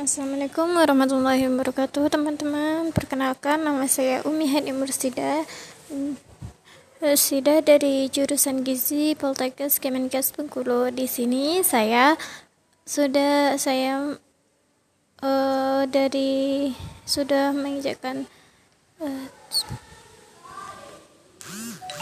Assalamualaikum warahmatullahi wabarakatuh teman-teman. Perkenalkan nama saya Umi Hani Mursida. Hmm. Mursida dari jurusan Gizi Poltekkes Kemenkes Bengkulu. Di sini saya sudah saya uh, dari sudah menginjakkan uh, eh,